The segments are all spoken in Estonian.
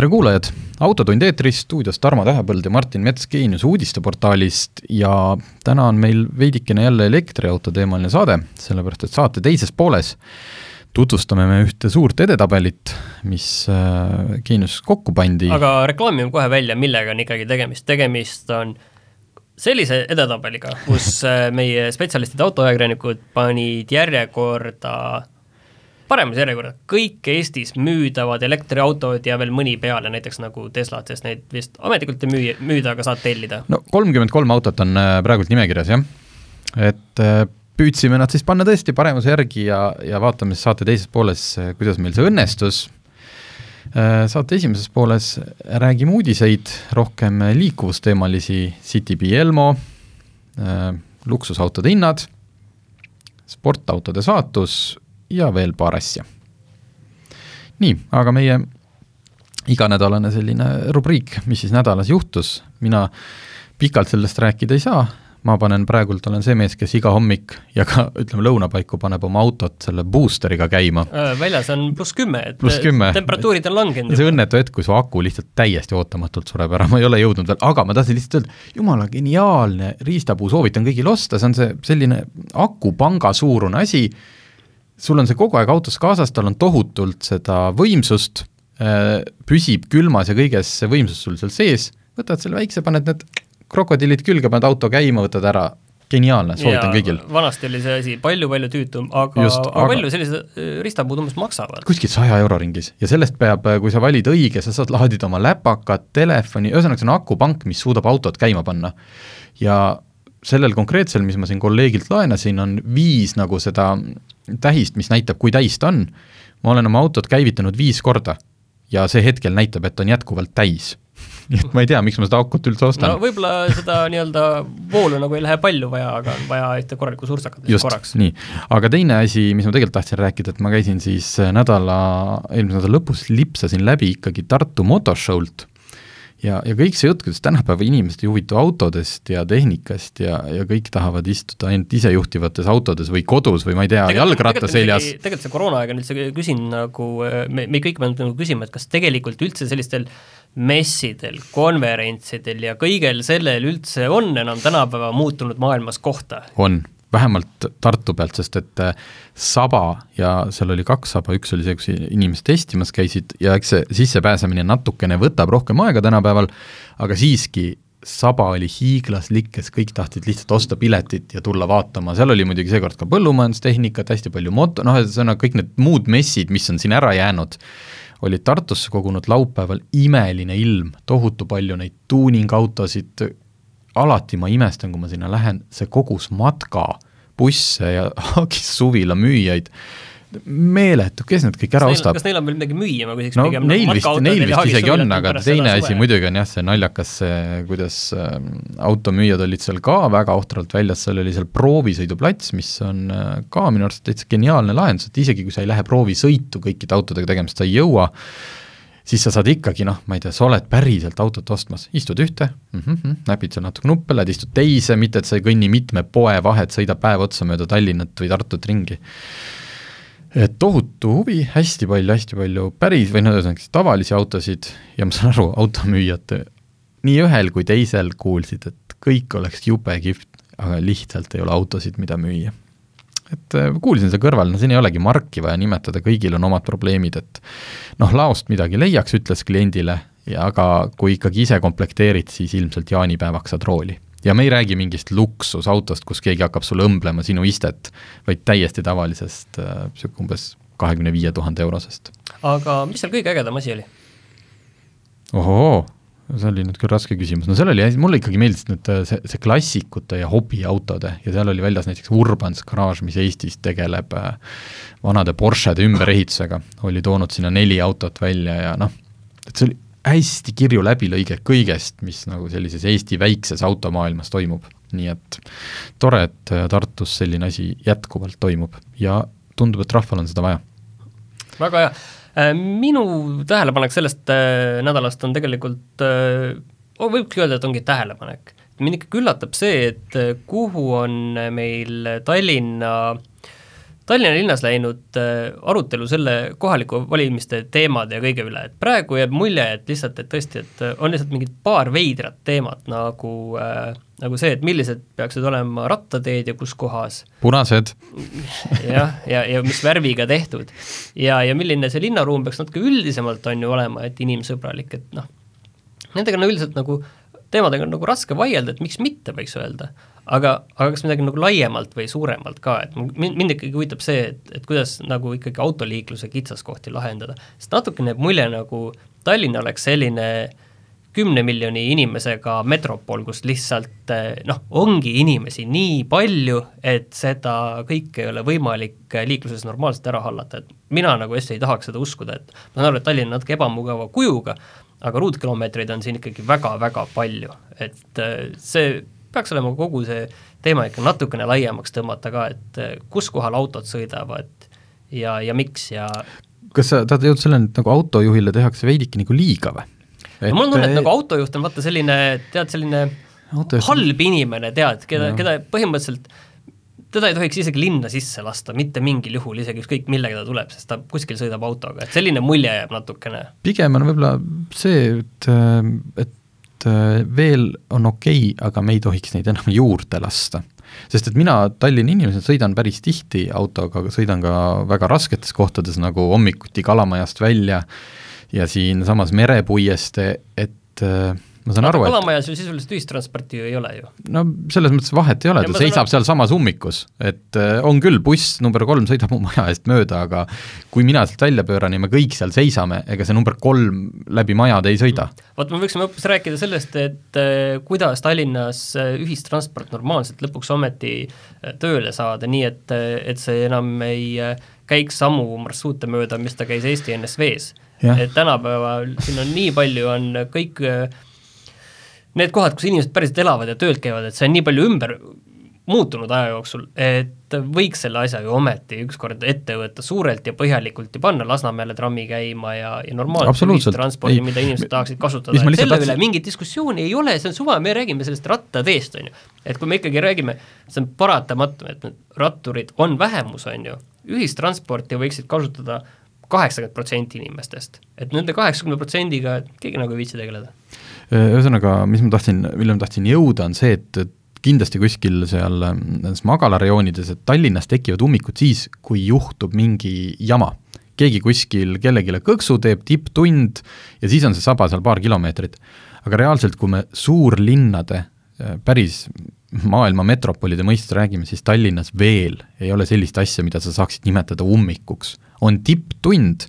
Tere kuulajad autotund eetris, stuudios Tarmo Tähepõld ja Martin Mets Geenius uudisteportaalist ja täna on meil veidikene jälle elektriauto teemaline saade, sellepärast et saate teises pooles tutvustame me ühte suurt edetabelit, mis äh, Geenius kokku pandi. aga reklaamime kohe välja, millega on ikkagi tegemist, tegemist on sellise edetabeliga, kus äh, meie spetsialistid, autoajakirjanikud panid järjekorda paremas järjekorras kõik Eestis müüdavad elektriautod ja veel mõni peale, näiteks nagu Teslad, sest neid vist ametlikult ei müü, müüda, aga saad tellida. no kolmkümmend kolm autot on äh, praegult nimekirjas, jah. et äh, püüdsime nad siis panna tõesti paremuse järgi ja, ja vaatame siis saate teises pooles, äh, kuidas meil see õnnestus. Saate esimeses pooles räägime uudiseid, rohkem liikuvusteemalisi, Citybi Elmo, luksusautode hinnad, sportautode saatus ja veel paar asja. nii, aga meie iganädalane selline rubriik, mis siis nädalas juhtus, mina pikalt sellest rääkida ei saa, ma panen praegult, olen see mees, kes iga hommik ja ka ütleme, lõuna paiku paneb oma autot selle boosteriga käima. Äh, väljas on pluss kümme, et pluss kümme. temperatuurid on langenud. see õnnetu hetk, kui su aku lihtsalt täiesti ootamatult sureb ära, ma ei ole jõudnud veel, aga ma tahtsin lihtsalt öelda, jumala geniaalne riistapuu, soovitan kõigil osta, see on see selline akupanga suurune asi, sul on see kogu aeg autos kaasas, tal on tohutult seda võimsust, äh, püsib külmas ja kõiges see võimsus sul seal sees, võtad selle väikse, paned need krokodillid külge, paned auto käima, võtad ära, geniaalne, soovitan kõigil. vanasti oli see asi palju-palju tüütum, aga, Just, aga palju sellised äh, ristapuud umbes maksavad? kuskil saja euro ringis ja sellest peab, äh, kui sa valid õige, sa saad laadida oma läpakat, telefoni, ühesõnaga see on akupank, mis suudab autot käima panna. ja sellel konkreetsel, mis ma siin kolleegilt laenasin, on viis nagu seda tähist, mis näitab, kui täis ta on. ma olen oma autot käivitanud viis korda ja see hetkel näitab, et on jätkuvalt täis nii et ma ei tea, miks ma seda akut üldse ostan. no võib-olla seda nii-öelda voolu nagu ei lähe palju vaja, aga on vaja ühte korralikku surtsakat korraks. nii, aga teine asi, mis ma tegelikult tahtsin rääkida, et ma käisin siis nädala, eelmise nädala lõpus lipsasin läbi ikkagi Tartu motoshow'lt ja, ja kõik see jutt, kuidas tänapäeva inimesed ei huvitu autodest ja tehnikast ja, ja kõik tahavad istuda ainult isejuhtivates autodes või kodus või ma ei tea, jalgratta seljas. tegelikult see koroonaaeg on üldse, küsin nagu, me, me kõik peame nagu küsima, et kas tegelikult üldse sellistel messidel, konverentsidel ja kõigel sellel üldse on enam tänapäeva muutunud maailmas kohta? on vähemalt Tartu pealt, sest et äh, Saba ja seal oli kaks saba, üks oli see, kus inimesed testimas käisid ja eks see sissepääsemine natukene võtab rohkem aega tänapäeval, aga siiski saba oli hiiglaslik, kes kõik tahtsid lihtsalt osta piletit ja tulla vaatama, seal oli muidugi seekord ka põllumajandustehnikat, hästi palju moto, noh, ühesõnaga kõik need muud messid, mis on siin ära jäänud, olid Tartusse kogunud laupäeval imeline ilm, tohutu palju neid tuuningautosid, alati ma imestan, kui ma sinna lähen, see kogus matka, busse ja Haagis suvila müüjaid, meeletu, kes need kõik ära kas ostab? kas neil on veel midagi müüa, ma küsiks no, pigem neil vist, neil vist isegi on, aga teine asi muidugi on jah, see naljakas, see, kuidas äh, automüüjad olid seal ka väga ohtralt väljas, seal oli seal proovisõiduplats, mis on äh, ka minu arust täitsa geniaalne lahendus, et isegi kui sa ei lähe proovisõitu kõikide autodega tegema, sest sa ei jõua, siis sa saad ikkagi noh, ma ei tea, sa oled päriselt autot ostmas, istud ühte mm, -hmm, näpid seal natuke nuppe, lähed istud teise, mitte et sa ei kõnni mitme poe vahet, sõidab päev otsa mööda Tallinnat või Tartut ringi. et tohutu huvi, hästi palju, hästi palju päris või no ühesõnaga siis tavalisi autosid ja ma saan aru, automüüjad nii ühel kui teisel kuulsid, et kõik oleks jube kihvt, aga lihtsalt ei ole autosid, mida müüa et äh, kuulsin seal kõrval, no siin ei olegi marki vaja nimetada, kõigil on omad probleemid, et noh, laost midagi leiaks, ütles kliendile, aga kui ikkagi ise komplekteerid, siis ilmselt jaanipäevaks saad rooli. ja me ei räägi mingist luksusautost, kus keegi hakkab sulle õmblema sinu istet, vaid täiesti tavalisest niisugune äh, umbes kahekümne viie tuhande eurosest. aga mis seal kõige ägedam asi oli? ohoo see oli nüüd küll raske küsimus, no seal oli, mulle ikkagi meeldis nüüd see, see klassikute ja hobiautode ja seal oli väljas näiteks Urbans garaaž, mis Eestis tegeleb äh, vanade Porschede ümberehitusega, oli toonud sinna neli autot välja ja noh, et see oli hästi kirju läbilõige kõigest, mis nagu sellises Eesti väikses automaailmas toimub. nii et tore, et Tartus selline asi jätkuvalt toimub ja tundub, et rahval on seda vaja. väga hea. Äh, minu tähelepanek sellest äh, nädalast on tegelikult, äh, võibki öelda, et ongi tähelepanek. mind ikkagi üllatab see, et kuhu on meil Tallinna Tallinna linnas läinud arutelu selle kohaliku valimiste teemade ja kõige üle, et praegu jääb mulje, et lihtsalt, et tõesti, et on lihtsalt mingid paar veidrat teemat nagu äh, nagu see, et millised peaksid olema rattateed ja kus kohas. punased. jah, ja, ja, ja mis värviga tehtud. ja, ja milline see linnaruum peaks natuke üldisemalt, on ju, olema, et inimsõbralik, et noh, nendega on üldiselt nagu, teemadega on nagu raske vaielda, et miks mitte, võiks öelda aga, aga kas midagi nagu laiemalt või suuremalt ka, et mind, mind ikkagi huvitab see, et, et kuidas nagu ikkagi autoliikluse kitsaskohti lahendada, sest natukene jääb mulje, nagu Tallinn oleks selline kümne miljoni inimesega metropol, kus lihtsalt noh, ongi inimesi nii palju, et seda kõike ei ole võimalik liikluses normaalselt ära hallata, et mina nagu hästi ei tahaks seda uskuda, et ma saan aru, et Tallinn on natuke ebamugava kujuga, aga ruutkilomeetreid on siin ikkagi väga-väga palju, et see peaks olema kogu see teema ikka natukene laiemaks tõmmata ka, et eh, kus kohal autod sõidavad ja, ja miks ja kas sa tahad jõuda selleni, et nagu autojuhile tehakse veidike nagu liiga või? No mul on tunne, et nagu autojuht on vaata selline, tead, selline autojuht... halb inimene, tead, keda, keda põhimõtteliselt teda ei tohiks isegi linna sisse lasta, mitte mingil juhul, isegi ükskõik millega ta tuleb, sest ta kuskil sõidab autoga, et selline mulje jääb natukene. pigem on võib-olla see, et, et et äh, veel on okei okay,, aga me ei tohiks neid enam juurde lasta. sest et mina Tallinna inimesena sõidan päris tihti autoga, sõidan ka väga rasketes kohtades, nagu hommikuti Kalamajast välja ja siinsamas Merepuiestee, et äh, ma saan aru, et Kalamajas ju sisuliselt ühistransporti ju ei ole ju. no selles mõttes vahet ei ole, ta seisab saan... sealsamas ummikus, et äh, on küll, buss number kolm sõidab mu maja eest mööda, aga kui mina sealt välja pööran ja me kõik seal seisame, ega see number kolm läbi majade ei sõida. vot me võiksime hoopis rääkida sellest, et äh, kuidas Tallinnas ühistransport normaalselt lõpuks ometi tööle saada, nii et, et see enam ei käiks samu marsruute mööda, mis ta käis Eesti NSV-s. Et tänapäeval siin on nii palju, on kõik äh, need kohad, kus inimesed päriselt elavad ja töölt käivad, et see on nii palju ümber muutunud aja jooksul, et võiks selle asja ju ometi ükskord ette võtta suurelt ja põhjalikult ja panna Lasnamäele trammi käima ja, ja normaalselt ühistranspordi, mida inimesed tahaksid kasutada, et selle tahtsin... üle mingit diskussiooni ei ole, see on suva, me räägime sellest rattateest, on ju. et kui me ikkagi räägime, see on paratamatu, et need ratturid on vähemus, on ju, ühistransporti võiksid kasutada kaheksakümmend protsenti inimestest, et nende kaheksakümne protsendiga keegi nagu ei viitsi tegeleda Äh, ühesõnaga, mis ma tahtsin, millele ma tahtsin jõuda, on see, et, et kindlasti kuskil seal ähm, nendes magalarajoonides, et Tallinnas tekivad ummikud siis, kui juhtub mingi jama. keegi kuskil kellelegi kõksu teeb, tipptund ja siis on see saba seal paar kilomeetrit. aga reaalselt, kui me suurlinnade äh, päris maailma metropolide mõistes räägime, siis Tallinnas veel ei ole sellist asja, mida sa saaksid nimetada ummikuks. on tipptund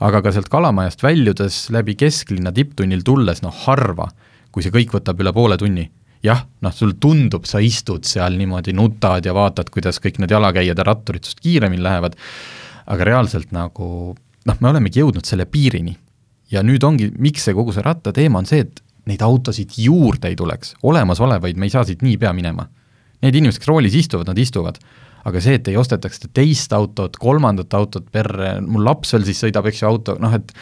aga ka sealt Kalamajast väljudes läbi kesklinna tipptunnil tulles, noh harva, kui see kõik võtab üle poole tunni. jah, noh, sul tundub, sa istud seal niimoodi, nutad ja vaatad, kuidas kõik need jalakäijad ja ratturid sinust kiiremini lähevad, aga reaalselt nagu noh, me olemegi jõudnud selle piirini. ja nüüd ongi, miks see kogu see rattateema on see, et neid autosid juurde ei tuleks, olemasolevaid me ei saa siit niipea minema. Need inimesed, kes roolis istuvad, nad istuvad aga see, et ei ostetaks teist autot, kolmandat autot perre, mul laps veel siis sõidab, eks ju, auto, noh et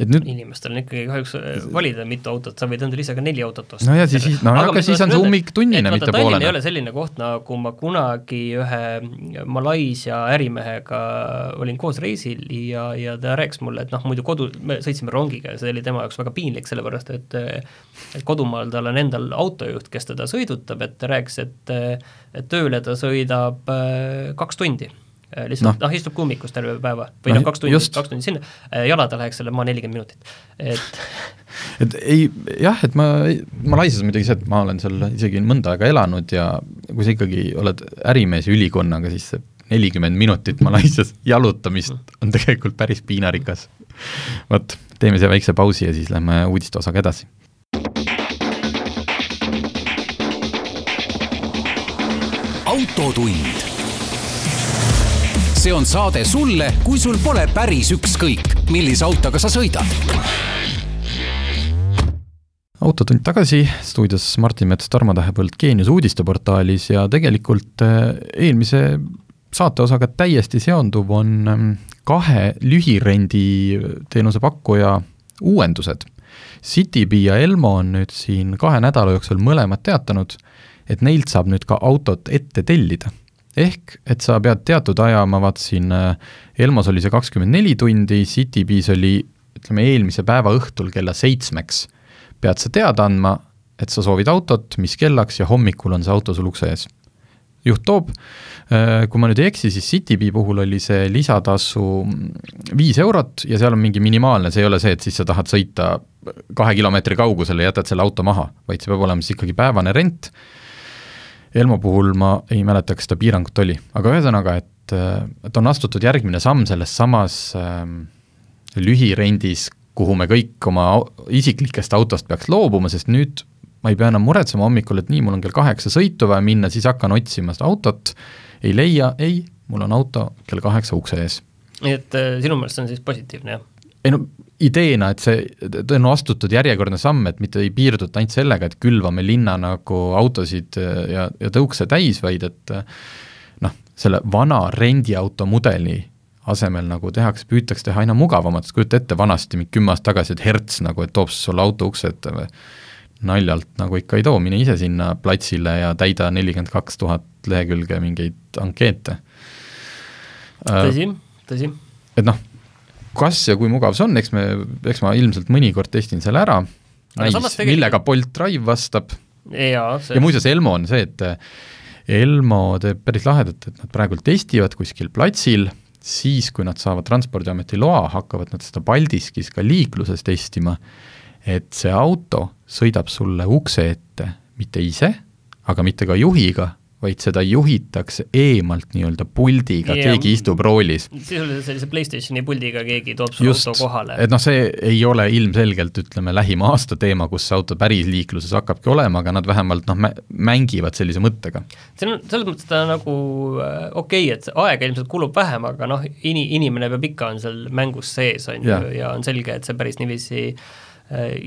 et nüüd inimestel on ikkagi kahjuks äh, valida mitu autot, sa võid endale ise ka neli autot osta. no ja siis, no aga, aga siis on see ummik tunnine, mitte poolene. ei ole selline koht, nagu ma kunagi ühe Malaisia ärimehega olin koos reisil ja, ja ta rääkis mulle, et noh, muidu kodu, me sõitsime rongiga ja see oli tema jaoks väga piinlik, sellepärast et et kodumaal tal on endal autojuht, kes teda sõidutab, et ta rääkis, et et tööle ta sõidab äh, kaks tundi Äh, lihtsalt noh. no, istub kummikus terve päeva. Või noh no, kaks tundi, kaks tundi sinna, äh, jala ta läheks selle maa nelikümmend minutit, et et ei, jah, et ma, Malaisias muidugi see, et ma olen seal isegi mõnda aega elanud ja kui sa ikkagi oled ärimees ülikonnaga, siis see nelikümmend minutit Malaisias jalutamist on tegelikult päris piinarikas. vot, teeme siia väikse pausi ja siis lähme uudiste osaga edasi. autotund see on saade sulle, kui sul pole päris ükskõik, millise autoga sa sõidad. autotund tagasi, stuudios Martin Mets, Tarmo Tähepõld Geenius uudisteportaalis ja tegelikult äh, eelmise saateosaga täiesti seonduv on ähm, kahe lühirenditeenuse pakkuja uuendused. Citybee ja Elmo on nüüd siin kahe nädala jooksul mõlemad teatanud, et neilt saab nüüd ka autot ette tellida. Ehk et sa pead teatud aja, ma vaatasin, äh, Elmos oli see kakskümmend neli tundi, Citybees oli ütleme, eelmise päeva õhtul kella seitsmeks pead sa teada andma, et sa soovid autot, mis kellaks ja hommikul on see auto sul ukse ees. juht toob, äh, kui ma nüüd ei eksi, siis Citybee puhul oli see lisatasu viis eurot ja seal on mingi minimaalne, see ei ole see, et siis sa tahad sõita kahe kilomeetri kaugusele ja jätad selle auto maha, vaid see peab olema siis ikkagi päevane rent. Elmo puhul ma ei mäleta, kas seda piirangut oli, aga ühesõnaga, et, äh, et on astutud järgmine samm selles samas äh, lühirendis kuhu me kõik oma isiklikest autost peaks loobuma, sest nüüd ma ei pea enam muretsema hommikul, et nii, mul on kell kaheksa sõitu vaja minna, siis hakkan otsima seda autot, ei leia, ei, mul on auto kell kaheksa ukse ees. nii et äh, sinu meelest see on siis positiivne, jah? ei no ideena, et see, ta on astutud järjekordne samm, et mitte ei piirduta ainult sellega, et külvame linna nagu autosid ja, ja tõukse täis, vaid et noh, selle vana rendiauto mudeli asemel nagu tehakse, püütakse teha aina mugavamalt, sest kujuta ette, vanasti mingi kümme aastat tagasi, et Hertz nagu, et toob sulle auto ukse ette või naljalt nagu ikka ei too, mine ise sinna platsile ja täida nelikümmend kaks tuhat lehekülge mingeid ankeete. tõsi, tõsi. et noh, kas ja kui mugav see on, eks me, eks ma ilmselt mõnikord testin selle ära, näis, tegelikult... millega Bolt Drive vastab, ja, see... ja muuseas, Elmo on see, et Elmo teeb päris lahedat, et nad praegu testivad kuskil platsil siis, kui nad saavad Transpordiameti loa, hakkavad nad seda Paldiskis ka liikluses testima, et see auto sõidab sulle ukse ette mitte ise, aga mitte ka juhiga, vaid seda juhitakse eemalt nii-öelda puldiga, keegi istub roolis. sisuliselt sellise PlayStationi puldiga keegi toob su auto kohale. et noh, see ei ole ilmselgelt, ütleme, lähima aasta teema, kus auto päris liikluses hakkabki olema, aga nad vähemalt noh, mängivad sellise mõttega. see on selles mõttes ta nagu äh, okei okay,, et aega ilmselt kulub vähem, aga noh, ini-, inimene peab ikka, on seal mängus sees, on ju, ja on selge, et see päris niiviisi Äh,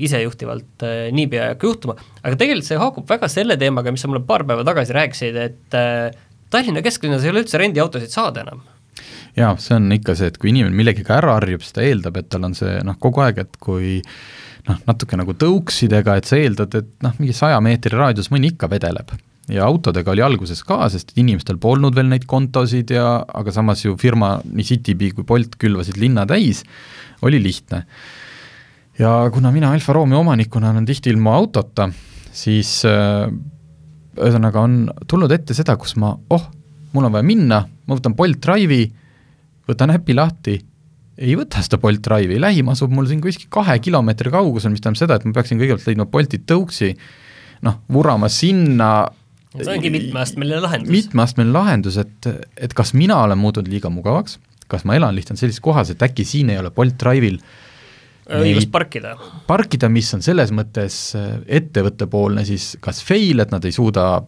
isejuhtivalt äh, niipea ei hakka juhtuma, aga tegelikult see haakub väga selle teemaga, mis sa mulle paar päeva tagasi rääkisid, et äh, Tallinna kesklinnas ei ole üldse rendiautosid saada enam. Jaa, see on ikka see, et kui inimene millegagi ära harjub, siis ta eeldab, et tal on see noh, kogu aeg, et kui noh, natuke nagu tõuksidega, et sa eeldad, et noh, mingi saja meetri raadius mõni ikka vedeleb. ja autodega oli alguses ka, sest inimestel polnud veel neid kontosid ja aga samas ju firma, nii Citybee kui Bolt külvasid linna täis, oli lihtne ja kuna mina Alfa Romeo omanikuna olen tihti ilma autota, siis äh, ühesõnaga on tulnud ette seda, kus ma, oh, mul on vaja minna, ma võtan Bolt Drive'i, võtan äpi lahti, ei võta seda Bolt Drive'i, lähim asub mul siin kuskil kahe kilomeetri kaugusel, mis tähendab seda, et ma peaksin kõigepealt leidma Bolti tõuksi, noh, vurama sinna see ongi mitmeastmeline lahendus. mitmeastmeline lahendus, et, et kas mina olen muutunud liiga mugavaks, kas ma elan lihtsalt sellises kohas, et äkki siin ei ole Bolt Drive'il äh, õigust parkida. parkida, mis on selles mõttes äh, ettevõttepoolne siis kas fail, et nad ei suuda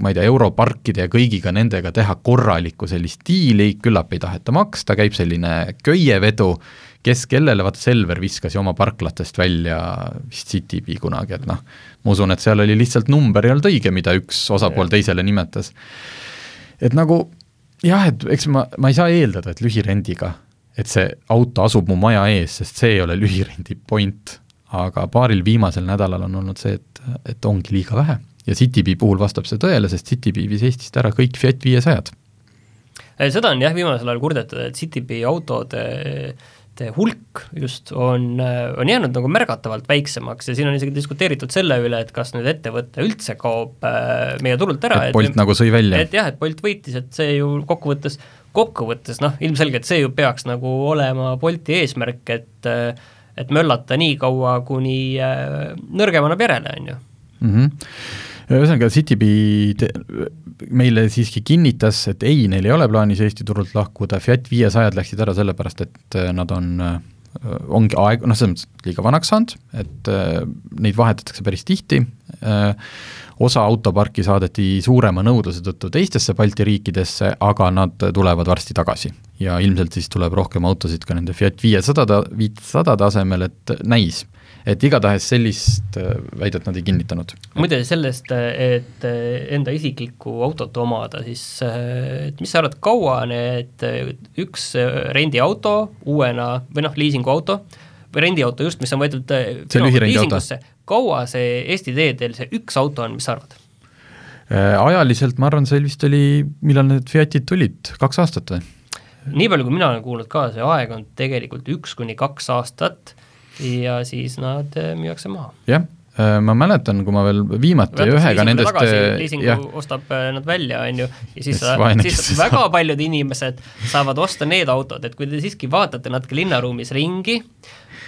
ma ei tea, europarkide ja kõigiga nendega teha korralikku sellist diili, küllap ei taheta maksta, käib selline köievedu, kes kellele, vaata Selver viskas ju oma parklatest välja vist Citybee kunagi, et noh, ma usun, et seal oli lihtsalt number ei olnud õige, mida üks osapool teisele nimetas. et nagu jah, et eks ma, ma ei saa eeldada, et lühirendiga et see auto asub mu maja ees, sest see ei ole lühirendi point. aga paaril viimasel nädalal on olnud see, et, et ongi liiga vähe. ja Citybee puhul vastab see tõele, sest Citybee viis Eestist ära kõik Fiat viiesajad. seda on jah, viimasel ajal kurdetud, et Citybee autode hulk just on, on jäänud nagu märgatavalt väiksemaks ja siin on isegi diskuteeritud selle üle, et kas nüüd ettevõte üldse kaob äh, meie turult ära. et Bolt nagu sõi välja. et jah, et Bolt võitis, et see ju kokkuvõttes kokkuvõttes noh, ilmselgelt see ju peaks nagu olema Bolti eesmärk, et et möllata nii kaua, kuni äh, nõrgem annab järele, on ju mm. -hmm. Ühesõnaga, Citybee meile siiski kinnitas, et ei, neil ei ole plaanis Eesti turult lahkuda, Fiat viiesajad läksid ära sellepärast, et äh, nad on äh, ongi aeg, noh, selles mõttes liiga vanaks saanud, et äh, neid vahetatakse päris tihti äh,, osa autoparki saadeti suurema nõudluse tõttu teistesse Balti riikidesse, aga nad tulevad varsti tagasi. ja ilmselt siis tuleb rohkem autosid ka nende Fiat viiesada, viissada tasemel, et näis, et igatahes sellist äh, väidet nad ei kinnitanud. muide sellest, et enda isiklikku autot omada, siis et mis sa arvad, kaua need, üks rendiauto uuena või noh, liisinguauto, või rendiauto just, mis on võetud liisingusse, kaua see Eesti teedel see üks auto on, mis sa arvad? ajaliselt ma arvan, see vist oli, millal need Fiatid tulid, kaks aastat või? nii palju, kui mina olen kuulnud ka, see aeg on tegelikult üks kuni kaks aastat ja siis nad äh, müüakse maha. jah, äh, ma mäletan, kui ma veel viimati Võetakse ühega nendest äh, liisingu jah. ostab nad välja, on ju, ja siis, siis väga paljud inimesed saavad osta need autod, et kui te siiski vaatate natuke linnaruumis ringi,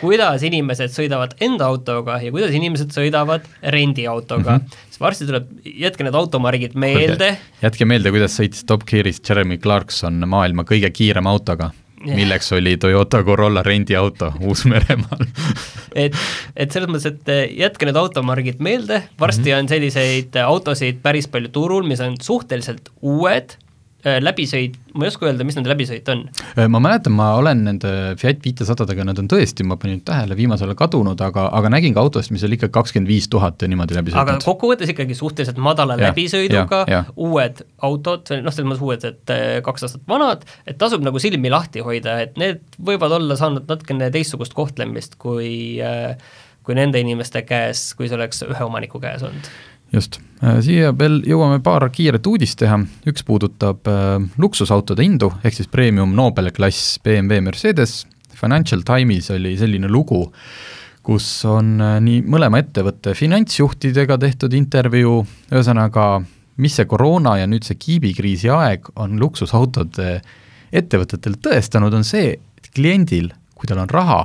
kuidas inimesed sõidavad enda autoga ja kuidas inimesed sõidavad rendiautoga mm, -hmm. siis varsti tuleb, jätke need automargid meelde. jätke meelde, kuidas sõitis Top Gearis Jeremy Clarkson maailma kõige kiirema autoga. Milleks oli Toyota Corolla rendiauto Uus-Meremaal. Et, et selles mõttes, et eh, jätke need automargid meelde, varsti mm -hmm. on selliseid autosid päris palju turul, mis on suhteliselt uued läbisõit, ma ei oska öelda, mis nende läbisõit on. Äh, ma mäletan, ma olen nende Fiat viitesadadega, nad on tõesti, ma panin tähele, viimasel ajal kadunud, aga, aga nägin ka autost, mis oli ikka kakskümmend viis tuhat ja niimoodi läbi sõitnud. aga kokkuvõttes ikkagi suhteliselt madala ja, läbisõiduga, uued autod, noh, selles mõttes uued, et äh, kaks aastat vanad, et tasub nagu silmi lahti hoida, et need võivad olla saanud natukene teistsugust kohtlemist kui kui nende inimeste käes, kui see oleks ühe omaniku käes olnud just, äh, siia veel jõuame paar kiiret uudist teha, üks puudutab äh, luksusautode hindu, ehk siis premium Nobel klass BMW Mercedes, Financial Times oli selline lugu, kus on äh, nii mõlema ettevõtte finantsjuhtidega tehtud intervjuu, ühesõnaga, mis see koroona ja nüüd see kiibikriisi aeg on luksusautode ettevõtetel tõestanud, on see, et kliendil, kui tal on raha,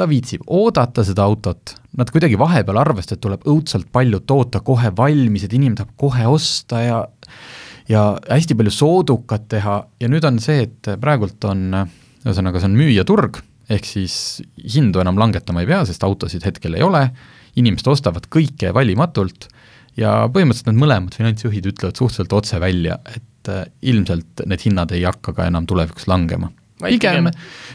ta viitsib oodata seda autot, nad kuidagi vahepeal arvasid, et tuleb õudselt palju toota kohe valmis, et inimene tahab kohe osta ja ja hästi palju soodukat teha. Ja nüüd on see, et praegult on, ühesõnaga, see on müüjaturg, ehk siis hindu enam langetama ei pea, sest autosid hetkel ei ole, inimesed ostavad kõike valimatult ja põhimõtteliselt need mõlemad finantsjuhid ütlevad suhteliselt otse välja, et ilmselt need hinnad ei hakka ka enam tulevikus langema pigem,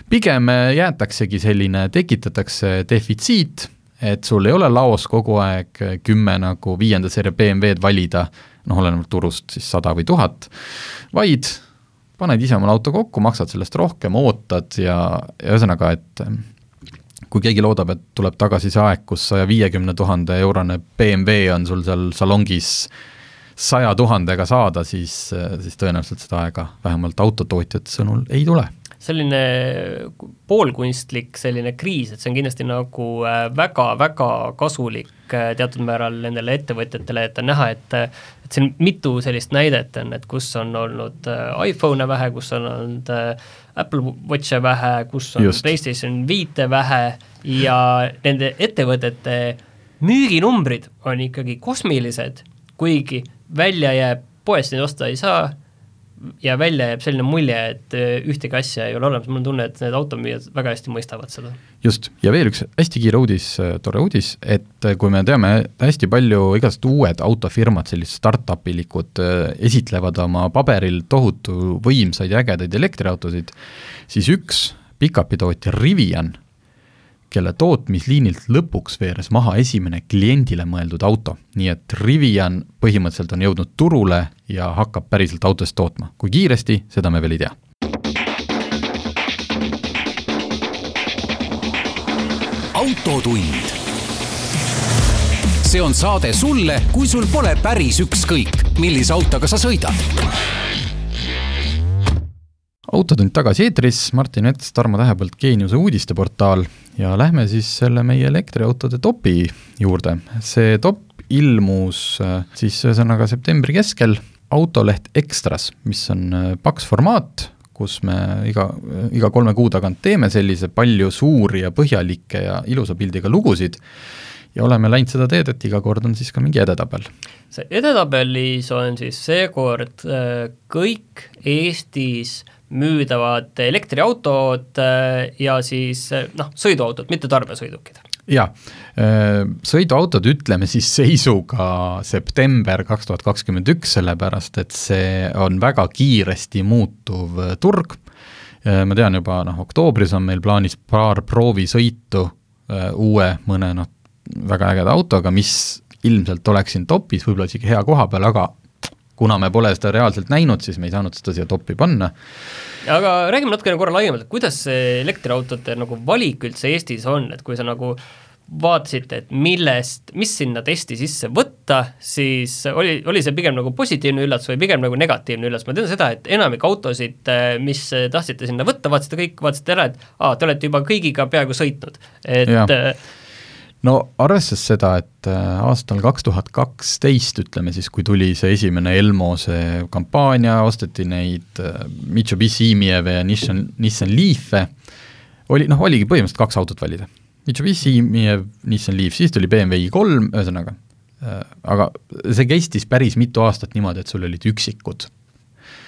pigem jäetaksegi selline, tekitatakse defitsiit, et sul ei ole laos kogu aeg kümme nagu viienda seeria BMW-d valida, noh, olenevalt turust siis sada või tuhat, vaid paned ise omale auto kokku, maksad sellest rohkem, ootad ja, ja ühesõnaga, et kui keegi loodab, et tuleb tagasi see aeg, kus saja viiekümne tuhande eurone BMW on sul seal salongis saja tuhandega saada, siis, siis tõenäoliselt seda aega vähemalt autotootjate sõnul ei tule selline poolkunstlik selline kriis, et see on kindlasti nagu väga-väga äh, kasulik äh, teatud määral nendele ettevõtjatele, et on näha, et et siin mitu sellist näidet on, et kus on olnud äh, iPhone'e vähe, kus on olnud Apple Watch'e vähe, kus on Just. PlayStation viite vähe ja nende ettevõtete müüginumbrid on ikkagi kosmilised, kuigi välja jääb, poest neid osta ei saa ja välja jääb selline mulje, et äh, ühtegi asja ei ole olemas, mul on tunne, et need automüüjad väga hästi mõistavad seda. just, ja veel üks hästi kiire uudis, äh, tore uudis, et äh, kui me teame, hästi palju igasugused uued autofirmad, sellised startup ilikud, esitlevad oma paberil tohutu võimsaid ja ägedaid elektriautosid, siis üks pikapitootja Rivian kelle tootmisliinilt lõpuks veeres maha esimene kliendile mõeldud auto. nii et Rivian põhimõtteliselt on jõudnud turule ja hakkab päriselt autosid tootma. kui kiiresti, seda me veel ei tea. autotund. see on saade sulle, kui sul pole päris ükskõik, millise autoga sa sõidad autotund tagasi eetris, Martin Mets, Tarmo Tähepõld, Geeniuse uudisteportaal ja lähme siis selle meie elektriautode topi juurde. see top ilmus äh, siis ühesõnaga septembri keskel autoleht Extras, mis on äh, paks formaat, kus me iga, iga kolme kuu tagant teeme sellise palju suuri ja põhjalikke ja ilusa pildiga lugusid ja oleme läinud seda teed, et iga kord on siis ka mingi edetabel. see edetabelis on siis seekord äh, kõik Eestis müüdavad elektriautod äh, ja siis äh, noh, sõiduautod, mitte tarbesõidukid. jaa, äh, sõiduautod ütleme siis seisuga september kaks tuhat kakskümmend üks, sellepärast et see on väga kiiresti muutuv turg, ma tean juba noh, oktoobris on meil plaanis paar proovisõitu uue mõne noh, väga ägeda autoga, mis ilmselt oleks siin topis, võib-olla isegi hea koha peal, aga kuna me pole seda reaalselt näinud, siis me ei saanud seda siia topi panna. aga räägime natukene korra laiemalt, et kuidas see elektriautode nagu valik üldse Eestis on, et kui sa nagu vaatasite, et millest, mis sinna testi sisse võtta, siis oli, oli see pigem nagu positiivne üllatus või pigem nagu negatiivne üllatus, ma tean seda, et enamik autosid, mis tahtsite sinna võtta, vaatasite kõik, vaatasite ära, et aa, te olete juba kõigiga peaaegu sõitnud, et ja no arvestades seda, et äh, aastal kaks tuhat kaksteist, ütleme siis, kui tuli see esimene Elmo see kampaania, osteti neid äh, Mitsubishi Imieve ja Nissan, Nissan Leaf'e, oli noh, oligi põhimõtteliselt kaks autot valida. Mitsubishi Imiev, Nissan Leaf, siis tuli BMW i3, ühesõnaga, äh, aga see kestis päris mitu aastat niimoodi, et sul olid üksikud.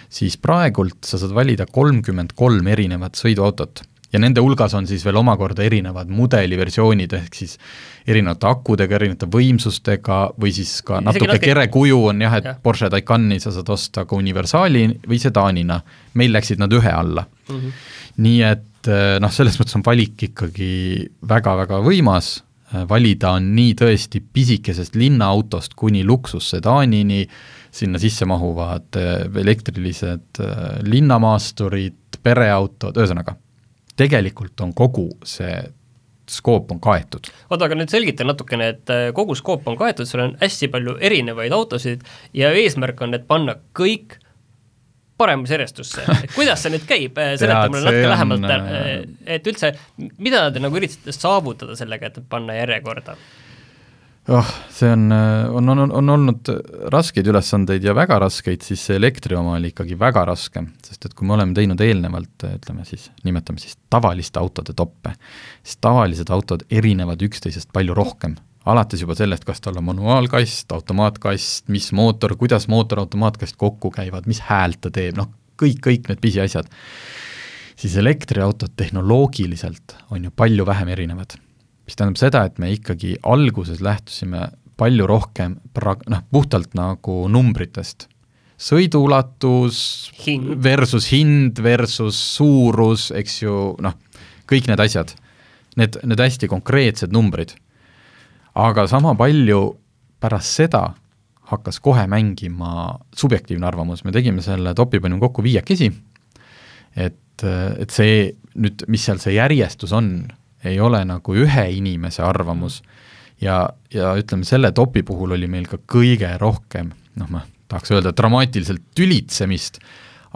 siis praegult sa saad valida kolmkümmend kolm erinevat sõiduautot ja nende hulgas on siis veel omakorda erinevad mudeliversioonid, ehk siis erinevate akudega, erinevate võimsustega või siis ka natuke natuke kere kuju on jah, et ja. Porsche Taycani sa saad osta ka universaali või sedaanina, meil läksid nad ühe alla mm. -hmm. nii et eh, noh, selles mõttes on valik ikkagi väga-väga võimas, eh, valida on nii tõesti pisikesest linnaautost kuni luksussedaanini, sinna sisse mahuvad eh, elektrilised linnamaasturid, pereautod, ühesõnaga tegelikult on kogu see skoop on kaetud. oota, aga nüüd selgita natukene, et äh, kogu skoop on kaetud, seal on hästi palju erinevaid autosid ja eesmärk on, et panna kõik paremusjärjestusse, et kuidas see nüüd käib, äh, seleta mulle natuke lähemalt, äh, et üldse, mida te nagu üritate saavutada sellega, et panna järjekorda? Oh, see on, on, on, on olnud raskeid ülesandeid ja väga raskeid, siis see elektri oma oli ikkagi väga raske, sest et kui me oleme teinud eelnevalt, ütleme siis, nimetame siis tavaliste autode toppe, siis tavalised autod erinevad üksteisest palju rohkem. alates juba sellest, kas tal on manuaalkast, automaatkast, mis mootor, kuidas mootor, automaatkast kokku käivad, mis häält ta teeb, noh, kõik, kõik need pisiasjad, siis elektriautod tehnoloogiliselt on ju palju vähem erinevad mis tähendab seda, et me ikkagi alguses lähtusime palju rohkem pra-, noh, puhtalt nagu numbritest. sõiduulatus hind. versus hind versus suurus, eks ju, noh, kõik need asjad. Need, need hästi konkreetsed numbrid. aga sama palju pärast seda hakkas kohe mängima subjektiivne arvamus, me tegime selle topi, panime kokku viiekesi, et, et see nüüd, mis seal see järjestus on, ei ole nagu ühe inimese arvamus. Ja, ja ütleme, selle topi puhul oli meil ka kõige rohkem, noh, ma tahaks öelda dramaatiliselt tülitsemist,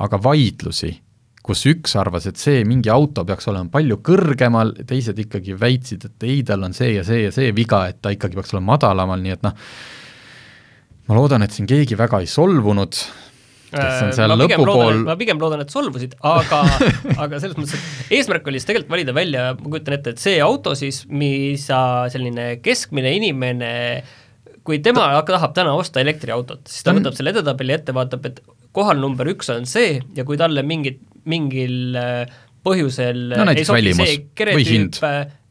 aga vaidlusi, kus üks arvas, et see mingi auto peaks olema palju kõrgemal, teised ikkagi väitsid, et ei, tal on see ja see ja see viga, et ta ikkagi peaks olema madalamal, nii et noh, ma loodan, et siin keegi väga ei solvunud, kes on äh, seal lõpupool ma pigem loodan, et solvusid, aga aga selles mõttes, et eesmärk oli siis tegelikult valida välja, ma kujutan ette, et see auto siis, mis selline keskmine inimene kui tema Ta... tahab täna osta elektriautot, siis ta mm. võtab selle edetabeli ette, vaatab, et kohal number üks on see ja kui talle mingit, mingil äh, põhjusel no, ei sobi see keretüüp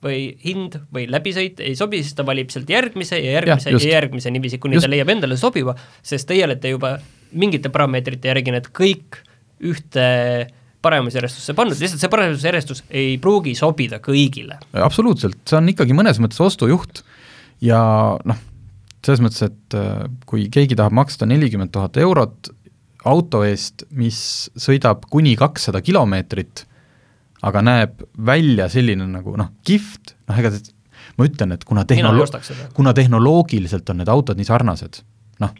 või, hind või läbisõit ei sobi, siis ta valib sealt järgmise ja järgmise ja, ja järgmise niiviisi, kuni just. ta leiab endale sobiva, sest teie olete juba mingite parameetrite järgi need kõik ühte paremusjärjestusse pannud, lihtsalt see paremusjärjestus ei pruugi sobida kõigile. absoluutselt, see on ikkagi mõnes mõttes ostujuht ja noh, selles mõttes, et äh, kui keegi tahab maksta nelikümmend tuhat eurot auto eest, mis sõidab kuni kakssada kilomeetrit, aga näeb välja selline nagu noh, kihvt, noh ega ma ütlen, et kuna tehnolo-, kuna tehnoloogiliselt on need autod nii sarnased, noh,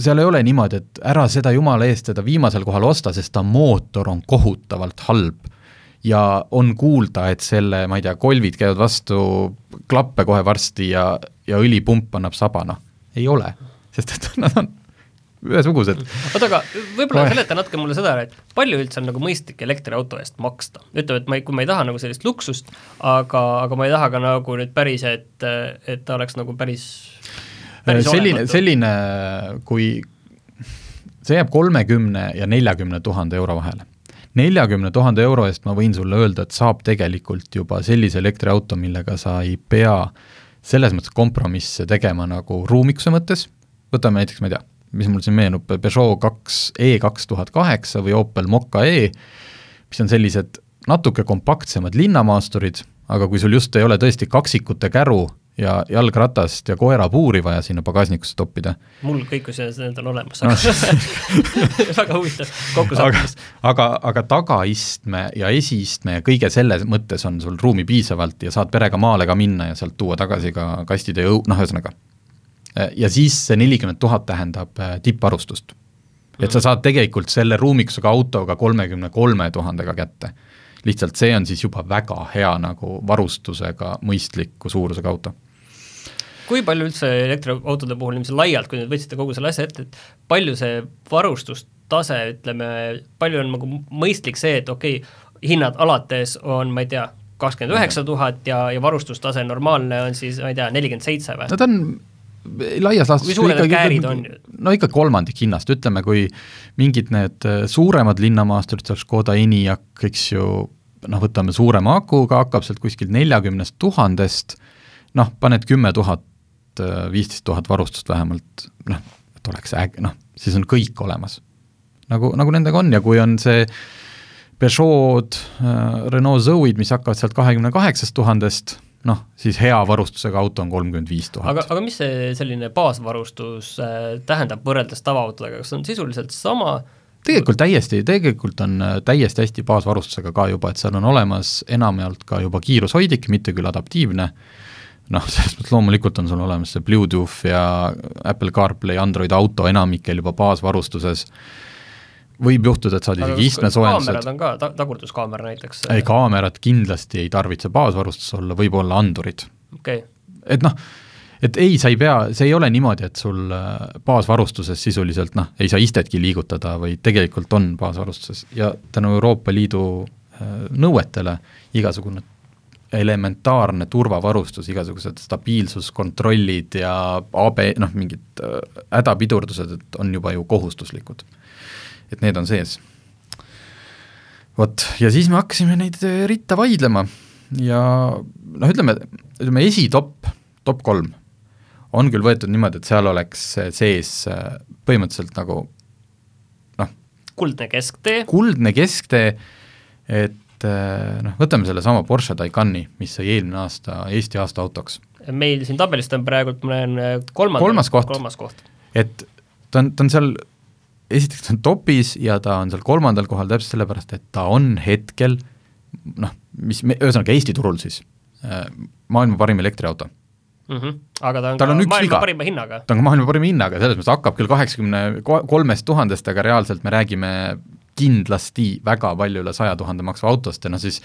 seal ei ole niimoodi, et ära seda jumala eest seda viimasel kohal osta, sest ta mootor on kohutavalt halb. ja on kuulda, et selle, ma ei tea, kolvid käivad vastu klappe kohe varsti ja, ja õlipump annab saba, noh, ei ole, sest et nad on ühesugused. oota, aga võib-olla seleta natuke mulle seda, et palju üldse on nagu mõistlik elektriauto eest maksta? ütleme, et ma ei, kui ma ei taha nagu sellist luksust, aga, aga ma ei taha ka nagu nüüd päris, et, et ta oleks nagu päris selline, selline, kui see jääb kolmekümne ja neljakümne tuhande euro vahele. neljakümne tuhande euro eest ma võin sulle öelda, et saab tegelikult juba sellise elektriauto, millega sa ei pea selles mõttes kompromisse tegema nagu ruumikuse mõttes, võtame näiteks, ma ei tea, mis mul siin meenub, Peugeot kaks E kaks tuhat kaheksa või Opel Mokka E, mis on sellised natuke kompaktsemad linnamaasturid, aga kui sul just ei ole tõesti kaksikute käru ja jalgratast ja koerapuuri vaja sinna pagasnikusse toppida. mul kõik need on olemas, aga väga huvitav kokkusattumus. aga, aga, aga tagaistme ja esiistme ja kõige selle mõttes on sul ruumi piisavalt ja saad perega maale ka minna ja sealt tuua tagasi ka kastid ja õu-, noh, ühesõnaga. Ja siis see nelikümmend tuhat tähendab äh, tippvarustust. et sa saad tegelikult selle ruumikusega autoga kolmekümne kolme tuhandega kätte lihtsalt see on siis juba väga hea nagu varustusega mõistliku suurusega auto kui palju üldse elektriautode puhul niiviisi laialt, kui nüüd võtsite kogu selle asja ette, et palju see varustustase, ütleme, palju on nagu mõistlik see, et okei okay,, hinnad alates on, ma ei tea, kakskümmend üheksa tuhat ja, ja varustustase normaalne on siis, ma ei tea, nelikümmend seitse või? no ta on laias laastus kui suured need käärid on? no ikka kolmandik hinnast, ütleme, kui mingid need suuremad linnamaasturid, seal Škoda Enyaq, eks ju, noh, võtame suurema akuga, hakkab sealt kuskilt neljakümnest tuhandest, noh, paned kümme tuhat, viisteist tuhat varustust vähemalt, noh, et oleks äge, noh, siis on kõik olemas. nagu, nagu nendega on ja kui on see Peugeot, äh, Renault Zoe'd, mis hakkavad sealt kahekümne kaheksast tuhandest, noh, siis hea varustusega auto on kolmkümmend viis tuhat. aga, aga mis see selline baasvarustus äh, tähendab võrreldes tavaautodega, kas on sisuliselt sama? Tegelikult täiesti, tegelikult on äh, täiesti hästi baasvarustusega ka juba, et seal on olemas enamjaolt ka juba kiirushoidik, mitte küll adaptiivne, noh, selles mõttes loomulikult on sul olemas see Bluetooth ja Apple CarPlay, Android Auto enamikel juba baasvarustuses, võib juhtuda, et saad isegi istmesoojendused. kaamerad on ka ta,, tagurduskaamera näiteks? ei, kaamerad kindlasti ei tarvitse baasvarustus olla, võib olla andurid okay.. et noh, et ei, sa ei pea, see ei ole niimoodi, et sul äh, baasvarustuses sisuliselt noh, ei saa istetki liigutada, vaid tegelikult on baasvarustuses ja tänu Euroopa Liidu äh, nõuetele igasugune elementaarne turvavarustus, igasugused stabiilsuskontrollid ja AB, noh, mingid äh, hädapidurdused, et on juba ju kohustuslikud. Et need on sees. vot, ja siis me hakkasime neid ritta vaidlema ja noh, ütleme, ütleme esitopp, top kolm on küll võetud niimoodi, et seal oleks sees äh, põhimõtteliselt nagu noh, kuldne kesktee. kuldne kesktee, et äh, noh, võtame sellesama Porsche Taycani, mis sai eelmine aasta Eesti aasta autoks. meil siin tabelist on praegult, ma näen, äh, kolmandal kolmas koht, kolmas koht., et ta on, ta on seal, esiteks ta on topis ja ta on seal kolmandal kohal täpselt sellepärast, et ta on hetkel noh, mis, ühesõnaga Eesti turul siis, maailma parim elektriauto mm. -hmm. aga ta on Tal ka on maailma viga. parima hinnaga. ta on ka maailma parima hinnaga, selles mõttes hakkab küll kaheksakümne kolmest tuhandest, aga reaalselt me räägime kindlasti väga palju üle saja tuhande maksva autost ja noh siis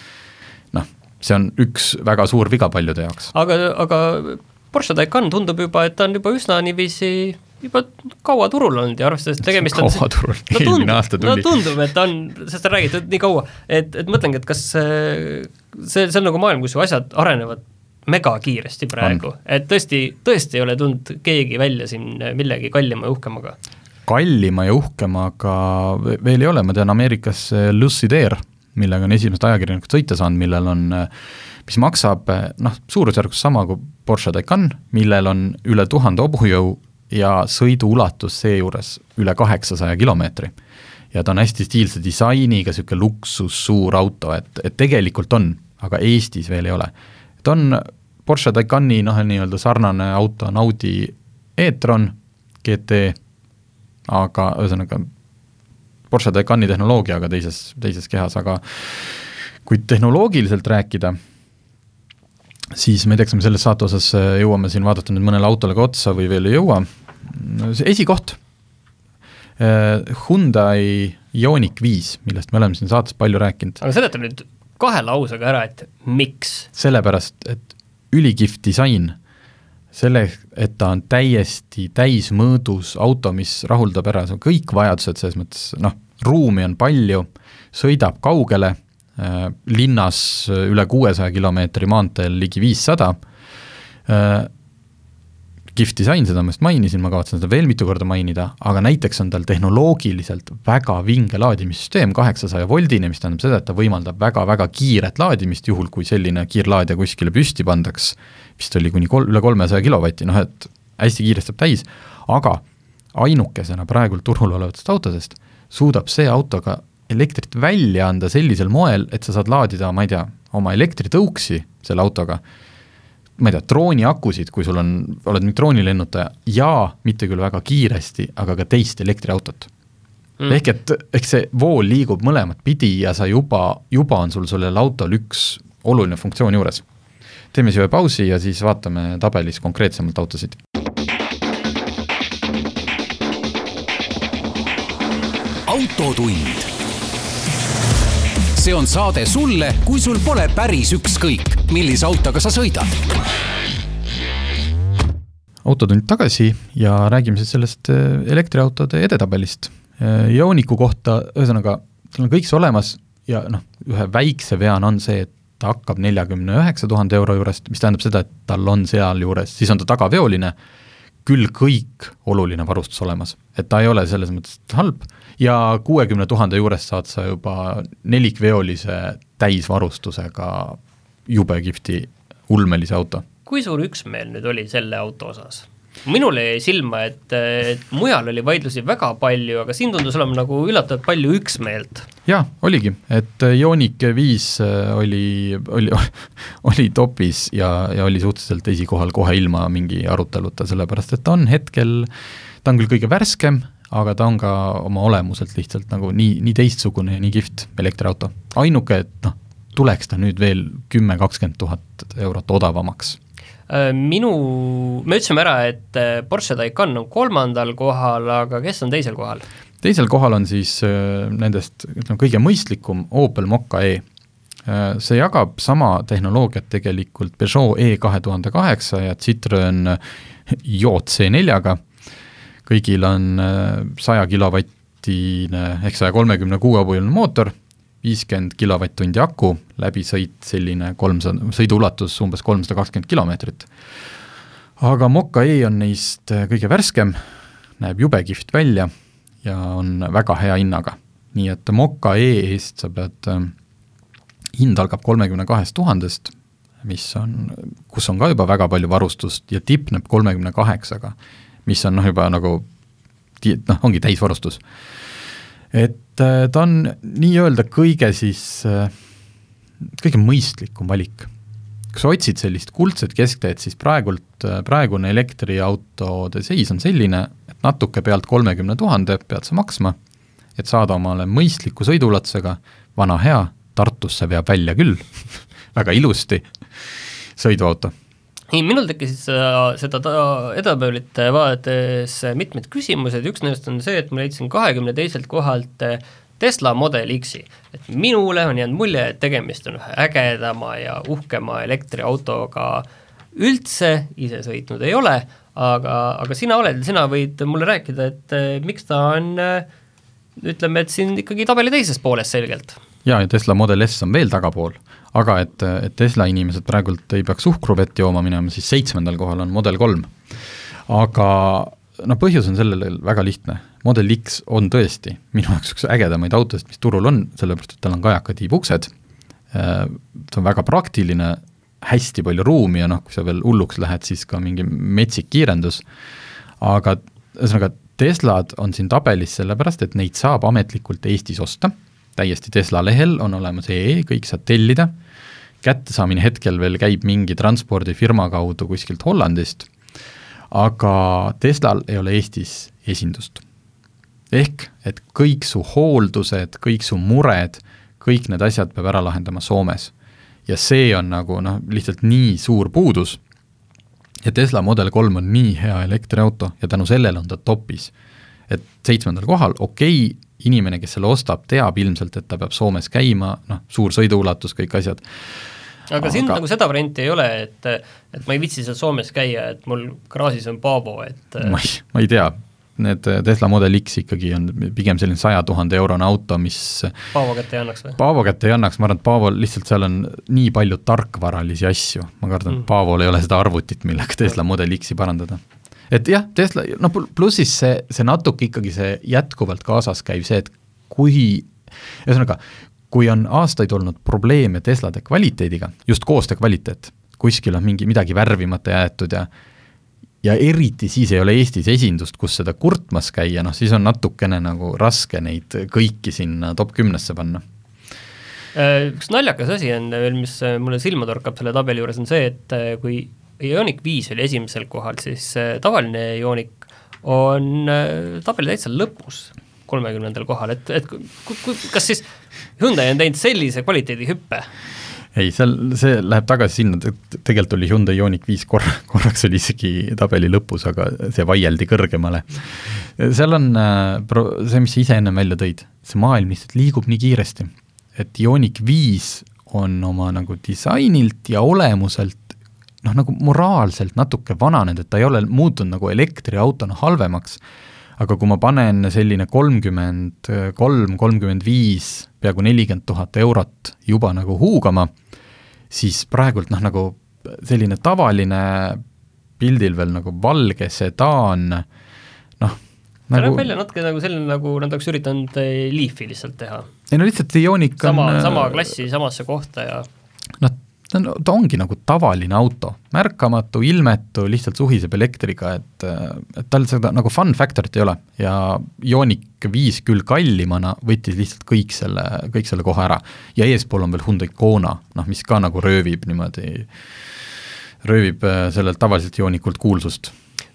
noh, see on üks väga suur viga paljude jaoks. aga, aga Porsche Taycan tundub juba, et ta on juba üsna niiviisi juba kaua turul olnud ja arvestades, et tegemist on kaua turul. No,, eelmine aasta tuli. no tundub, et on, sest sa räägid nii kaua, et, et mõtlengi, et kas see, see, see on nagu maailm, kus ju asjad arenevad megakiiresti praegu, et tõesti, tõesti ei ole tulnud keegi välja siin millegi kallima ja uhkemaga. kallima ja uhkemaga veel ei ole, ma tean Ameerikas Lucid Air, millega on esimesed ajakirjanikud sõita saanud, millel on, mis maksab noh, suurusjärgus sama kui Porsche Taycan, millel on üle tuhande hobujõu ja sõiduulatus seejuures üle kaheksasaja kilomeetri. ja ta on hästi stiilse disainiga, niisugune luksus, suur auto, et, et tegelikult on, aga Eestis veel ei ole. ta on Porsche Taycani noh, nii-öelda sarnane auto on Audi e-tron GT, aga ühesõnaga Porsche Taycani tehnoloogiaga teises, teises kehas, aga kui tehnoloogiliselt rääkida, siis ma ei tea, kas me selles saate osas jõuame siin vaadata nüüd mõnele autole ka otsa või veel ei jõua, esikoht, eh, Hyundai Ioniq viis, millest me oleme siin saates palju rääkinud. aga seleta nüüd kahe lausega ära, et miks? sellepärast, et ülikihvt disain, selle, et ta on täiesti täismõõdus auto, mis rahuldab ära kõik vajadused, selles mõttes noh, ruumi on palju, sõidab kaugele äh,, linnas üle kuuesaja kilomeetri, maanteel ligi viissada. Äh,, kihvt disain, seda ma just mainisin, ma kavatsen seda veel mitu korda mainida, aga näiteks on tal tehnoloogiliselt väga vinge laadimissüsteem, kaheksasaja voldine, mis tähendab seda, et ta võimaldab väga-väga kiiret laadimist, juhul kui selline kiirlaadija kuskile püsti pandaks, vist oli kuni kol-, üle kolmesaja kilovati, noh et hästi kiiresti saab täis, aga ainukesena praegult turul olevatest autodest suudab see auto ka elektrit välja anda sellisel moel, et sa saad laadida, ma ei tea, oma elektritõuksi selle autoga, ma ei tea, drooniakusid, kui sul on, oled mingi droonilennutaja, ja mitte küll väga kiiresti, aga ka teist elektriautot mm.. ehk et, ehk see vool liigub mõlemat pidi ja sa juba, juba on sul sellel autol üks oluline funktsioon juures. teeme siia ühe pausi ja siis vaatame tabelis konkreetsemalt autosid. autotund. See on saade sulle, kui sul pole päris ükskõik, millise autoga sa sõidad. autotund tagasi ja räägime siis sellest äh, elektriautode edetabelist. Äh, Ioniku kohta, ühesõnaga, tal on kõik see olemas ja noh, ühe väikse veana on see, et ta hakkab neljakümne üheksa tuhande euro juurest, mis tähendab seda, et tal on sealjuures, siis on ta tagaveoline, küll kõik oluline varustus olemas, et ta ei ole selles mõttes halb ja kuuekümne tuhande juures saad sa juba nelikveolise täisvarustusega jube kihvti ulmelise auto. kui suur üksmeel nüüd oli selle auto osas? Minule jäi silma, et, et mujal oli vaidlusi väga palju, aga siin tundus olema nagu üllatavalt palju üksmeelt. jaa, oligi, et Ioniq viis äh, oli, oli, oli topis ja, ja oli suhteliselt esikohal kohe ilma mingi aruteluta, sellepärast et ta on hetkel, ta on küll kõige värskem, aga ta on ka oma olemuselt lihtsalt nagu nii, nii teistsugune ja nii kihvt elektriauto. ainuke, et noh, tuleks ta nüüd veel kümme, kakskümmend tuhat eurot odavamaks Äh, minu, me ütlesime ära, et äh, Porsche Taycan on kolmandal kohal, aga kes on teisel kohal? teisel kohal on siis äh, nendest, ütleme, kõige mõistlikum Opel Mokka E. See jagab sama tehnoloogiat tegelikult Peugeot E kahe tuhande kaheksa ja Citroen JC neljaga, kõigil on saja kilovatine ehk saja kolmekümne kuue hobune mootor viiskümmend kilovatt-tundi aku, läbisõit selline kolmsada, sõiduulatus umbes kolmsada kakskümmend kilomeetrit. aga Mokka E on neist äh, kõige värskem, näeb jube kihvt välja ja on väga hea hinnaga. nii et Mokka E eest sa pead, äh, hind algab kolmekümne kahest tuhandest, mis on, kus on ka juba väga palju varustust ja tipneb kolmekümne kaheksaga, mis on noh, juba nagu noh, ongi täisvarustus et ta on nii-öelda kõige siis, äh, kõige mõistlikum valik. kui sa otsid sellist kuldset keskteed, siis praegult, äh, praegune elektriautode seis on selline, et natuke pealt kolmekümne tuhande pead sa maksma, et saada omale mõistliku sõiduulatusega, vana hea, Tartusse veab välja küll. Väga ilusti, sõiduauto ei, minul tekkisid seda, seda edetabelit vaadates mitmed küsimused, üks nendest on see, et ma leidsin kahekümne teiselt kohalt eh, Tesla Model X-i, et minule on jäänud mulje, et tegemist on ühe ägedama ja uhkema elektriautoga. Üldse, ise sõitnud ei ole, aga, aga sina oled, sina võid mulle rääkida, et eh, miks ta on ütleme, et siin ikkagi tabeli teises pooles selgelt. Jaa, ja Tesla Model S on veel tagapool. Aga et, et Tesla inimesed praegult ei peaks uhkruvett jooma minema, siis seitsmendal kohal on Model kolm. aga noh, põhjus on sellel väga lihtne, Model X on tõesti minu jaoks üks ägedamaid autosid, mis turul on, sellepärast et tal on kajakad tiibuksed, äh, ta on väga praktiline, hästi palju ruumi ja noh, kui sa veel hulluks lähed, siis ka mingi metsik kiirendus, aga ühesõnaga, Teslad on siin tabelis sellepärast, et neid saab ametlikult Eestis osta täiesti Tesla lehel on olemas EE, kõik saad tellida, kättesaamine hetkel veel käib mingi transpordifirma kaudu kuskilt Hollandist, aga Teslal ei ole Eestis esindust. ehk et kõik su hooldused, kõik su mured, kõik need asjad peab ära lahendama Soomes. ja see on nagu noh, lihtsalt nii suur puudus, ja Tesla Model kolm on nii hea elektriauto ja tänu sellele on ta topis. et seitsmendal kohal, okei okay,, inimene, kes selle ostab, teab ilmselt, et ta peab Soomes käima, noh, suur sõiduulatus, kõik asjad. aga, aga siin nagu seda varianti ei ole, et, et ma ei viitsi seal Soomes käia, et mul garaažis on Paavo, et ma ei, ma ei tea, need Tesla Model X ikkagi on pigem selline saja tuhande eurone auto, mis Paavo kätte ei annaks või? Paavo kätte ei annaks, ma arvan, et Paavol lihtsalt seal on nii palju tarkvaralisi asju, ma kardan mm., et Paavol ei ole seda arvutit, millega Tesla Model X-i parandada et jah, Tesla, no pluss siis see, see natuke ikkagi see jätkuvalt kaasas käiv see, et kui, ühesõnaga, kui on aastaid olnud probleeme Teslade kvaliteediga, just koostöö kvaliteet, kuskil on mingi midagi värvimata jäetud ja ja eriti siis ei ole Eestis esindust, kus seda kurtmas käia, noh siis on natukene nagu raske neid kõiki sinna top kümnesse panna. Äh, üks naljakas asi on veel, mis mulle silma torkab selle tabeli juures, on see, et äh, kui Ioniq viis oli esimesel kohal, siis äh, tavaline Ioniq on tabeli täitsa lõpus, kolmekümnendal kohal, et, et kas siis Hyundai on teinud sellise kvaliteedihüppe, ei, seal, see läheb tagasi sinna, et tegelikult oli Hyundai Ioniq viis korra, korraks oli isegi tabeli lõpus, aga see vaieldi kõrgemale. seal on äh, pro-, see, mis sa ise ennem välja tõid, see maailm lihtsalt liigub nii kiiresti, et Ioniq viis on oma nagu disainilt ja olemuselt noh, nagu moraalselt natuke vananenud, et ta ei ole muutunud nagu elektriautona halvemaks, aga kui ma panen selline kolmkümmend kolm, kolmkümmend viis, peaaegu nelikümmend tuhat eurot juba nagu huugama, siis praegult noh, nagu selline tavaline pildil veel nagu valge sedaan, noh, ta nagu... näeb välja natuke nagu selline, nagu nad oleks üritanud eh, Leafi lihtsalt teha. ei no lihtsalt Ioniq on sama, sama klassi samasse kohta ja ta on, ta ongi nagu tavaline auto, märkamatu, ilmetu, lihtsalt suhiseb elektriga, et, et tal seda nagu fun factor'it ei ole. Ja Ioniq viis küll kallimana võttis lihtsalt kõik selle, kõik selle koha ära. ja eespool on veel Hyundai Kona, noh mis ka nagu röövib niimoodi, röövib äh, sellelt tavaliselt Ionikult kuulsust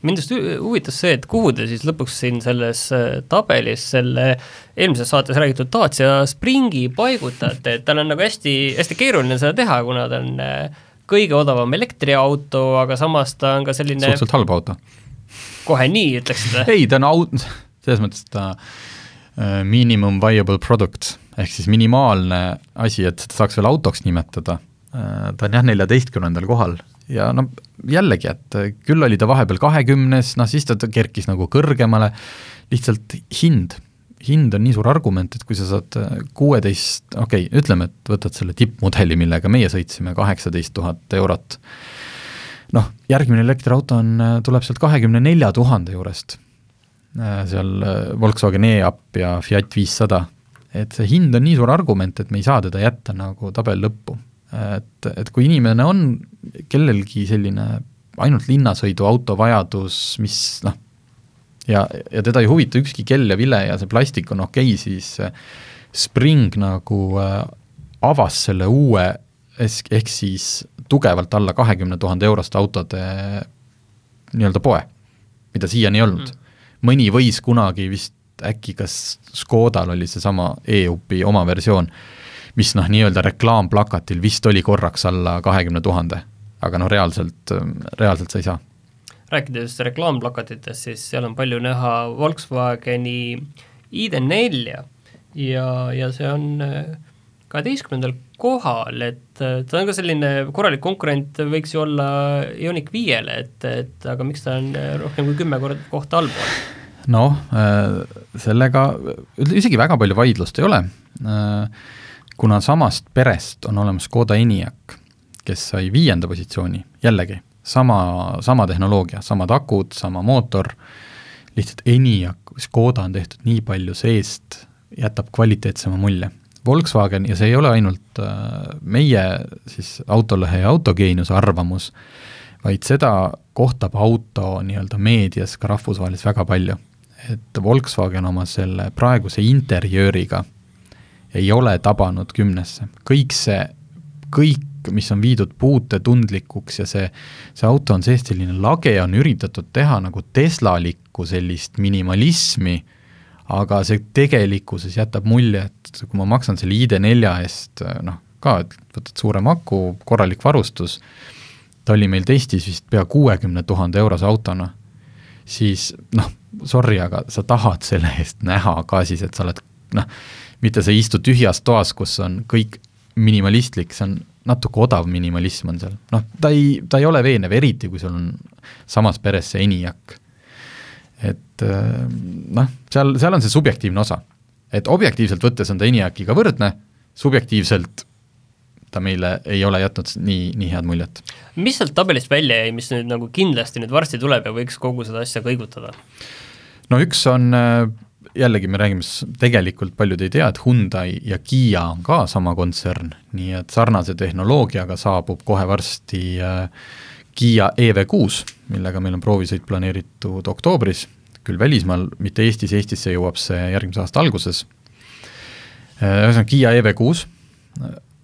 mind just huvitas see, et kuhu te siis lõpuks siin selles äh, tabelis selle eelmises saates räägitud Dacia Springi paigutate, et tal on nagu hästi, hästi keeruline seda teha, kuna ta on äh, kõige odavam elektriauto, aga samas ta on ka selline suhteliselt halb auto. kohe nii, ütleksite? ei, ta on au-, selles mõttes ta uh, minimum viable product, ehk siis minimaalne asi, et seda saaks veel autoks nimetada uh,, ta on jah, neljateistkümnendal kohal ja no jällegi, et küll oli ta vahepeal kahekümnes, noh siis ta kerkis nagu kõrgemale, lihtsalt hind, hind on nii suur argument, et kui sa saad kuueteist, okei okay,, ütleme, et võtad selle tippmudeli, millega meie sõitsime, kaheksateist tuhat eurot, noh, järgmine elektriauto on, tuleb sealt kahekümne nelja tuhande juurest, seal Volkswagen e-up ja Fiat viissada, et see hind on nii suur argument, et me ei saa teda jätta nagu tabeli lõppu et, et kui inimene on kellelgi selline ainult linnasõiduauto vajadus, mis noh, ja, ja teda ei huvita ükski kell ja vile ja see plastik on okei okay,, siis Spring nagu äh, avas selle uue ehk siis tugevalt alla kahekümne tuhande euroste autode nii-öelda poe, mida siiani ei olnud. Mm.. mõni võis kunagi vist äkki kas Škodal oli seesama e-upi oma versioon mis noh, nii-öelda reklaamplakatil vist oli korraks alla kahekümne tuhande, aga noh, reaalselt, reaalselt sa ei saa. rääkides reklaamplakatitest, siis seal on palju näha Volkswageni ID4-ja ja, ja see on äh, kaheteistkümnendal kohal, et äh, ta on ka selline korralik konkurent, võiks ju olla Ioniq viiele, et, et aga miks ta on äh, rohkem kui kümme korda kohta allpool? noh, sellega isegi väga palju vaidlust ei ole kuna samast perest on olemas Škoda Enyaq, kes sai viienda positsiooni, jällegi, sama, sama tehnoloogia, samad akud, sama mootor, lihtsalt Enyaq, Škoda on tehtud nii palju seest, jätab kvaliteetsema mulje. Volkswagen, ja see ei ole ainult äh, meie siis autolehe ja autogeeniuse arvamus, vaid seda kohtab auto nii-öelda meedias ka rahvusvaheliselt väga palju. et Volkswagen oma selle praeguse interjööriga ei ole tabanud kümnesse, kõik see, kõik, mis on viidud puutetundlikuks ja see, see auto on seest selline lage, on üritatud teha nagu Teslalikku sellist minimalismi, aga see tegelikkuses jätab mulje, et kui ma maksan selle ID4 eest noh, ka, et võtad suurem aku, korralik varustus, ta oli meil testis vist pea kuuekümne tuhande eurose autona, siis noh, sorry, aga sa tahad selle eest näha ka siis, et sa oled noh, mitte sa ei istu tühjas toas, kus on kõik minimalistlik, see on natuke odav minimalism on seal, noh, ta ei, ta ei ole veenev, eriti kui sul on samas peres see ENIAC. et äh, noh, seal, seal on see subjektiivne osa. et objektiivselt võttes on ta ENIAC-iga võrdne, subjektiivselt ta meile ei ole jätnud nii, nii head muljet. mis sealt tabelist välja jäi, mis nüüd nagu kindlasti nüüd varsti tuleb ja võiks kogu seda asja kõigutada? no üks on äh, jällegi me räägime, tegelikult paljud ei tea, et Hyundai ja Kiia on ka sama kontsern, nii et sarnase tehnoloogiaga saabub kohe varsti äh, Kiia EV6, millega meil on proovisõit planeeritud oktoobris, küll välismaal, mitte Eestis, Eestisse jõuab see järgmise aasta alguses. ühesõnaga Kiia EV6,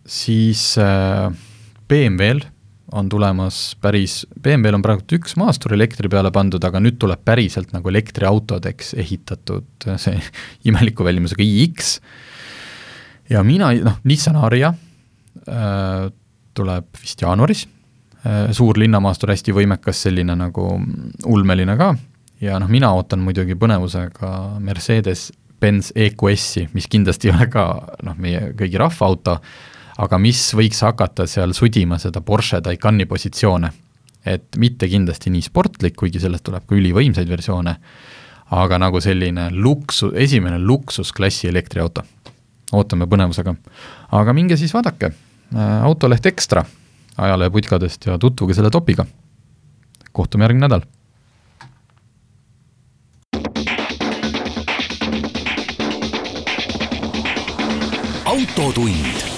siis BMW-l on tulemas päris, BMW-l on praegu üks maastur elektri peale pandud, aga nüüd tuleb päriselt nagu elektriautodeks ehitatud see imeliku välimusega iX. ja mina, noh, Nissan Aria äh, tuleb vist jaanuaris. Äh,, suur linnamaastur, hästi võimekas, selline nagu ulmeline ka, ja noh, mina ootan muidugi põnevusega Mercedes-Benz EQS-i, mis kindlasti ei ole ka noh, meie kõigi rahvaauto, aga mis võiks hakata seal sudima seda Porsche Taycani positsioone. et mitte kindlasti nii sportlik, kuigi sellest tuleb ka ülivõimsaid versioone, aga nagu selline luksu, esimene luksusklassi elektriauto. ootame põnevusega. aga minge siis vaadake, äh, autoleht Ekstra ajaleheputkadest ja tutvuge selle topiga. kohtume järgmine nädal autotund